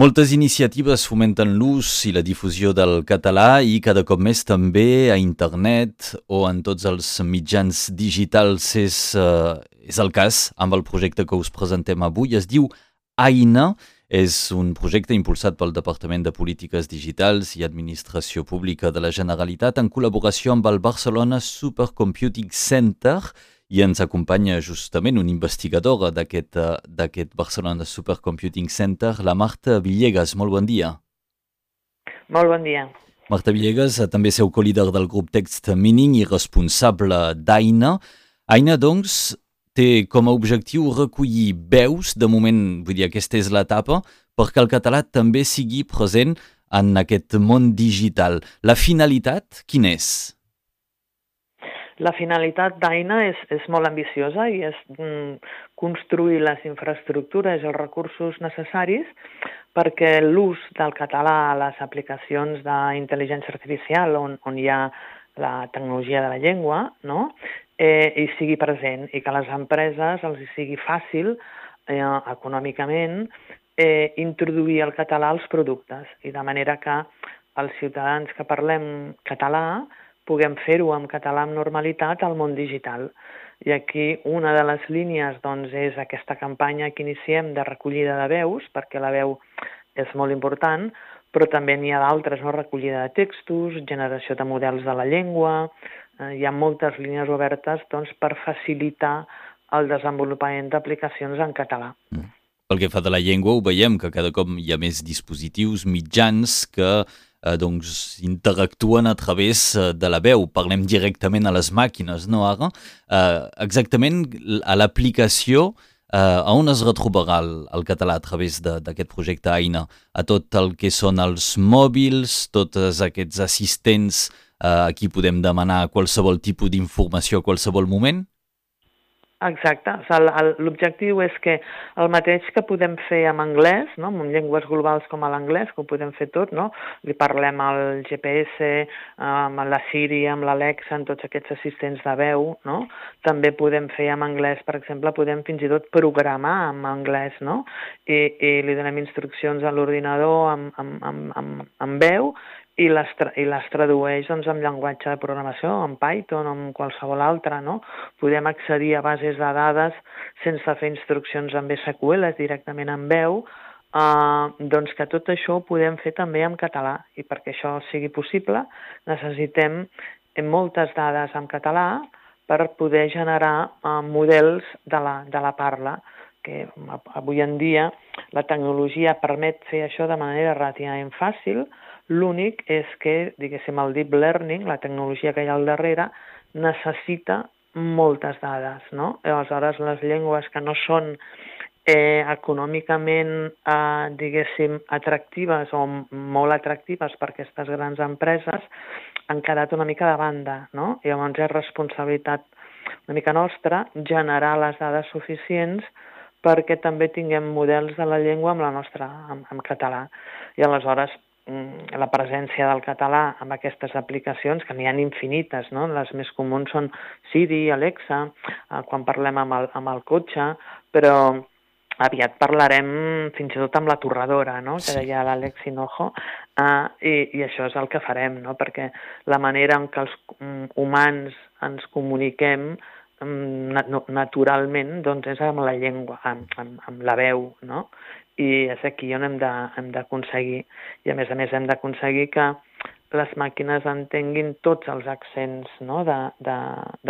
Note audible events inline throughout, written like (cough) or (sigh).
Moltes iniciatives fomenten l'ús i la difusió del català i cada cop més també a internet o en tots els mitjans digitals és, uh, és el cas amb el projecte que us presentem avui. Es diu AINA, és un projecte impulsat pel Departament de Polítiques Digitals i Administració Pública de la Generalitat en col·laboració amb el Barcelona Supercomputing Center i ens acompanya justament un investigador d'aquest uh, Barcelona Supercomputing Center, la Marta Villegas. Molt bon dia. Molt bon dia. Marta Villegas, eh, també seu co-líder del grup Text Mining i responsable d'AINA. AINA, doncs, té com a objectiu recollir veus, de moment, vull dir, aquesta és l'etapa, perquè el català també sigui present en aquest món digital. La finalitat, quina és? La finalitat d'AINA és, és molt ambiciosa i és mm, construir les infraestructures i els recursos necessaris perquè l'ús del català a les aplicacions d'intel·ligència artificial on, on hi ha la tecnologia de la llengua no? eh, hi sigui present i que les empreses els hi sigui fàcil eh, econòmicament eh, introduir el català als productes i de manera que els ciutadans que parlem català puguem fer-ho en català amb normalitat al món digital. I aquí una de les línies doncs, és aquesta campanya que iniciem de recollida de veus, perquè la veu és molt important, però també n'hi ha d'altres, no? recollida de textos, generació de models de la llengua, eh, hi ha moltes línies obertes doncs, per facilitar el desenvolupament d'aplicacions en català. Mm. Pel que fa de la llengua, ho veiem que cada cop hi ha més dispositius, mitjans que eh, doncs, interactuen a través eh, de la veu. Parlem directament a les màquines, no ara? Eh, exactament a l'aplicació eh, on es retrobarà el, el català a través d'aquest projecte AINA? A tot el que són els mòbils, tots aquests assistents eh, a qui podem demanar qualsevol tipus d'informació a qualsevol moment? Exacte. O sigui, L'objectiu és que el mateix que podem fer amb anglès, no? amb llengües globals com l'anglès, que ho podem fer tot, no? li parlem al GPS, amb la Siri, amb l'Alexa, amb tots aquests assistents de veu, no? també podem fer amb anglès, per exemple, podem fins i tot programar amb anglès, no? I, i li donem instruccions a l'ordinador amb, amb, amb, amb, amb veu i les, i les tradueix doncs, en llenguatge de programació, en Python o en qualsevol altre. No? Podem accedir a bases de dades sense fer instruccions amb SQL, directament en veu, eh, doncs que tot això ho podem fer també en català i perquè això sigui possible necessitem moltes dades en català per poder generar eh, models de la, de la parla que avui en dia la tecnologia permet fer això de manera relativament fàcil, L'únic és que, diguéssim, el deep learning, la tecnologia que hi ha al darrere, necessita moltes dades, no? Aleshores, les llengües que no són eh, econòmicament, eh, diguéssim, atractives o molt atractives per aquestes grans empreses, han quedat una mica de banda, no? I llavors és responsabilitat una mica nostra generar les dades suficients perquè també tinguem models de la llengua amb la nostra, amb, amb català. I aleshores la presència del català amb aquestes aplicacions, que n'hi ha infinites, no? les més comuns són Siri, Alexa, eh, quan parlem amb el, amb el cotxe, però aviat parlarem fins i tot amb la torradora, no? que deia l'Àlex Hinojo, eh, i, i això és el que farem, no? perquè la manera en què els um, humans ens comuniquem naturalment doncs és amb la llengua, amb, amb, amb la veu, no? i és aquí on hem d'aconseguir. I a més a més hem d'aconseguir que les màquines entenguin tots els accents no, de, de,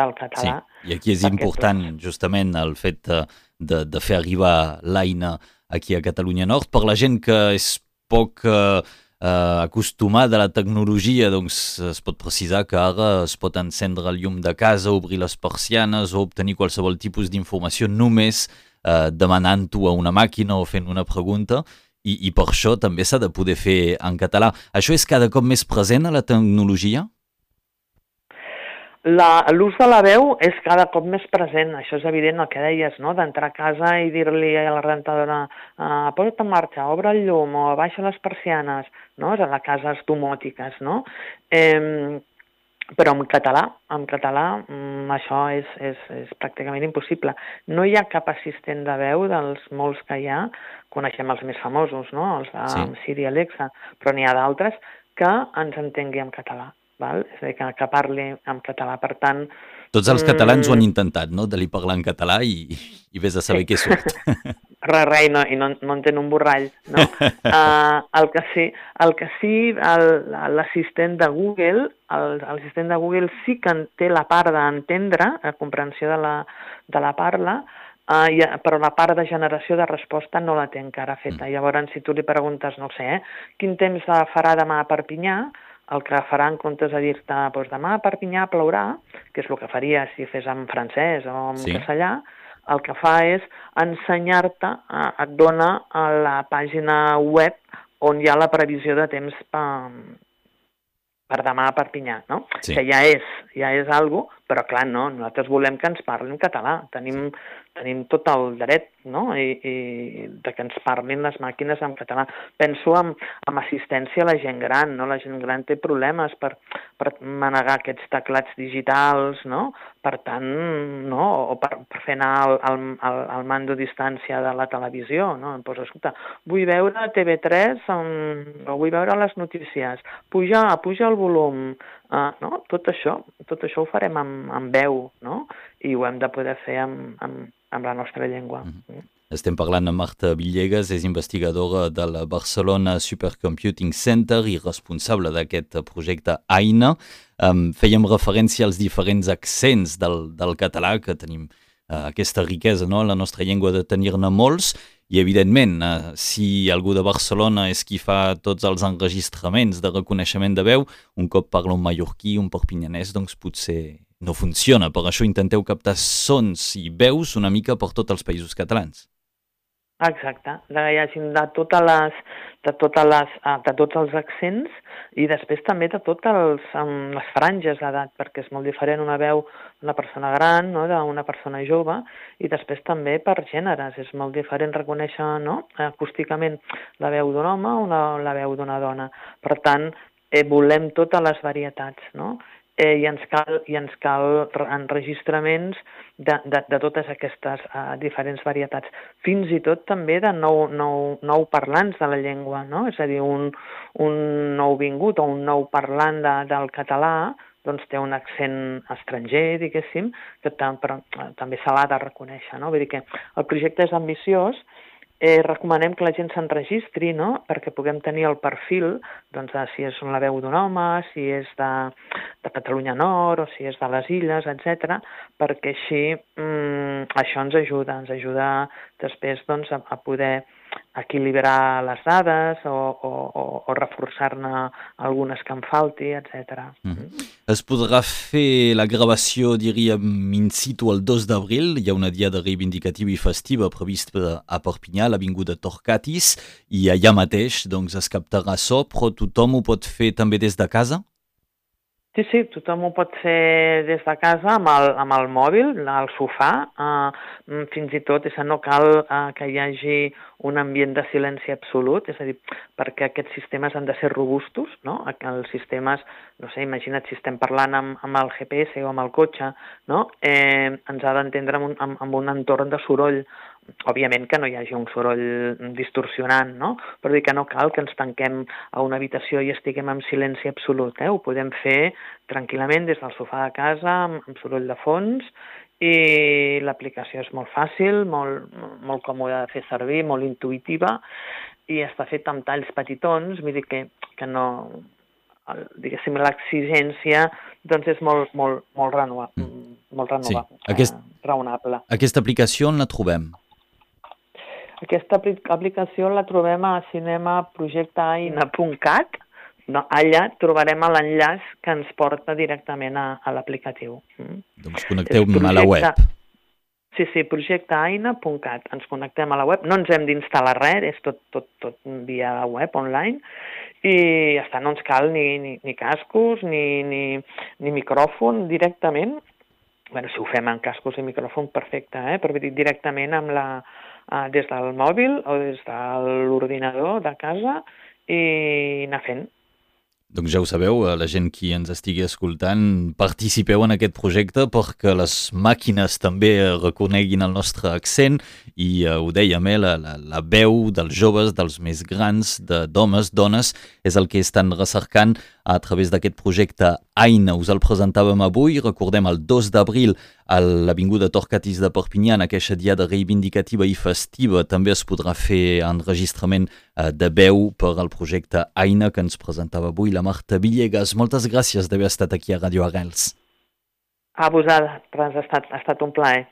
del català. Sí, i aquí és important tots... justament el fet de, de, de fer arribar l'AINA aquí a Catalunya Nord. Per la gent que és poc eh, eh, acostumada a la tecnologia, doncs es pot precisar que ara es pot encendre el llum de casa, obrir les persianes o obtenir qualsevol tipus d'informació només eh, demanant-ho a una màquina o fent una pregunta i, i per això també s'ha de poder fer en català. Això és cada cop més present a la tecnologia? L'ús de la veu és cada cop més present, això és evident el que deies, no? d'entrar a casa i dir-li a la rentadora uh, posa't en marxa, obre el llum o baixa les persianes, no? a les cases domòtiques. No? Eh, però en català, en català mm, això és, és, és pràcticament impossible. No hi ha cap assistent de veu dels molts que hi ha, coneixem els més famosos, no? els de sí. Siri Alexa, però n'hi ha d'altres que ens entengui en català. Val? És a dir, que, que parli en català, per tant... Tots els catalans mm, ho han mm. intentat, no?, de li parlar en català i, i vés a saber sí. què surt. (laughs) Res, res, i no, i no, no entén un borrall, no? uh, (laughs) el que sí, el que sí l'assistent de Google, l'assistent de Google sí que té la part d'entendre, la comprensió de la, de la parla, Uh, i, però la part de generació de resposta no la té encara feta. Mm. Llavors, si tu li preguntes, no sé, eh, quin temps farà demà a Perpinyà, el que farà en comptes de dir-te doncs demà a Perpinyà plourà, que és el que faria si fes en francès o en sí. castellà, el que fa és ensenyar-te, eh, et dona a la pàgina web on hi ha la previsió de temps per, per demà a Perpinyà, no? Sí. Que ja és, ja és algo, però clar, no, nosaltres volem que ens parlin català. Tenim tenim tot el dret no? I, i de que ens parlin les màquines en català. Penso en, en assistència a la gent gran, no? la gent gran té problemes per, per manegar aquests teclats digitals, no? per tant, no? o per, per fer anar el, el, el, el mando a distància de la televisió, no? em poso, escolta, vull veure TV3 on, o vull veure les notícies, puja, puja el volum, uh, no? tot això, tot això ho farem amb, amb veu, no? i ho hem de poder fer amb, amb, amb la nostra llengua. Mm -hmm. Estem parlant amb Marta Villegas, és investigadora del Barcelona Supercomputing Center i responsable d'aquest projecte AINA. Um, fèiem referència als diferents accents del, del català, que tenim uh, aquesta riquesa, no? la nostra llengua de tenir-ne molts, i evidentment, uh, si algú de Barcelona és qui fa tots els enregistraments de reconeixement de veu, un cop parla un mallorquí, un perpinyanès, doncs potser no funciona. Per això intenteu captar sons i veus una mica per tots els països catalans. Exacte, de, de, totes les, de, totes les, ah, de tots els accents i després també de totes els, les franges d'edat, perquè és molt diferent una veu d'una persona gran, no, d'una persona jove, i després també per gèneres, és molt diferent reconèixer no, acústicament la veu d'un home o una, la veu d'una dona. Per tant, eh, volem totes les varietats, no? Eh, i, ens cal, i ens cal enregistraments de, de, de totes aquestes uh, diferents varietats, fins i tot també de nou, nou, nou parlants de la llengua, no? és a dir, un, un nou vingut o un nou parlant de, del català doncs té un accent estranger, diguéssim, que tam, però, eh, també se l'ha de reconèixer. No? Vull dir que el projecte és ambiciós, eh, recomanem que la gent s'enregistri, no?, perquè puguem tenir el perfil, doncs, de si és la veu d'un home, si és de, de Catalunya Nord o si és de les Illes, etc, perquè així mm, això ens ajuda, ens ajuda després doncs, a, a poder equilibrar les dades o, o, o, o reforçar-ne algunes que en falti, etc. Mm -hmm. Es podrà fer la gravació, diríem, in situ el 2 d'abril. Hi ha una diada reivindicativa i festiva prevista a Perpinyà, l'Avinguda Torcatis, i allà mateix doncs, es captarà so, però tothom ho pot fer també des de casa? Sí, sí, tothom ho pot fer des de casa amb el, amb el mòbil, al sofà, eh, fins i tot és no cal eh, que hi hagi un ambient de silenci absolut, és a dir, perquè aquests sistemes han de ser robustos, no? Els sistemes, no sé, imagina't si estem parlant amb, amb el GPS o amb el cotxe, no? Eh, ens ha d'entendre amb, amb, amb un entorn de soroll òbviament que no hi hagi un soroll distorsionant, no? però dir que no cal que ens tanquem a una habitació i estiguem en silenci absolut, eh? ho podem fer tranquil·lament des del sofà de casa, amb, amb soroll de fons, i l'aplicació és molt fàcil, molt, molt còmoda de fer servir, molt intuïtiva, i està fet amb talls petitons, vull dir que, que no, el, diguéssim, l'exigència doncs és molt, molt, molt renovable. Mm. Molt renovable, sí. Aquest, eh, raonable. Aquesta aplicació on la trobem? Aquesta aplicació la trobem a cinemaprojecteaina.cat. No, allà trobarem l'enllaç que ens porta directament a, a l'aplicatiu. Mm. Doncs connecteu-me a la web. Sí, sí, projecteaina.cat. Ens connectem a la web. No ens hem d'instal·lar res, és tot, tot, tot via web, online, i ja està, no ens cal ni, ni, ni cascos ni, ni, ni micròfon directament. bueno, si ho fem amb cascos i micròfon, perfecte, eh? però dir, directament amb la, eh, des del mòbil o des de l'ordinador de casa i anar fent. Doncs ja ho sabeu, eh, la gent qui ens estigui escoltant, participeu en aquest projecte perquè les màquines també reconeguin el nostre accent i uh, ho dèiem, eh, la, la, la veu dels joves, dels més grans, d'homes, dones, és el que estan recercant a través d'aquest projecte Aina. Us el presentàvem avui, recordem el 2 d'abril a l'Avinguda Torcatis de Perpinyà, en aquesta diada reivindicativa i festiva, també es podrà fer enregistrament uh, de veu per al projecte Aina que ens presentava avui la Marta Villegas. Moltes gràcies d'haver estat aquí a Radio Arrels. A vosaltres, ha estat, ha estat un plaer.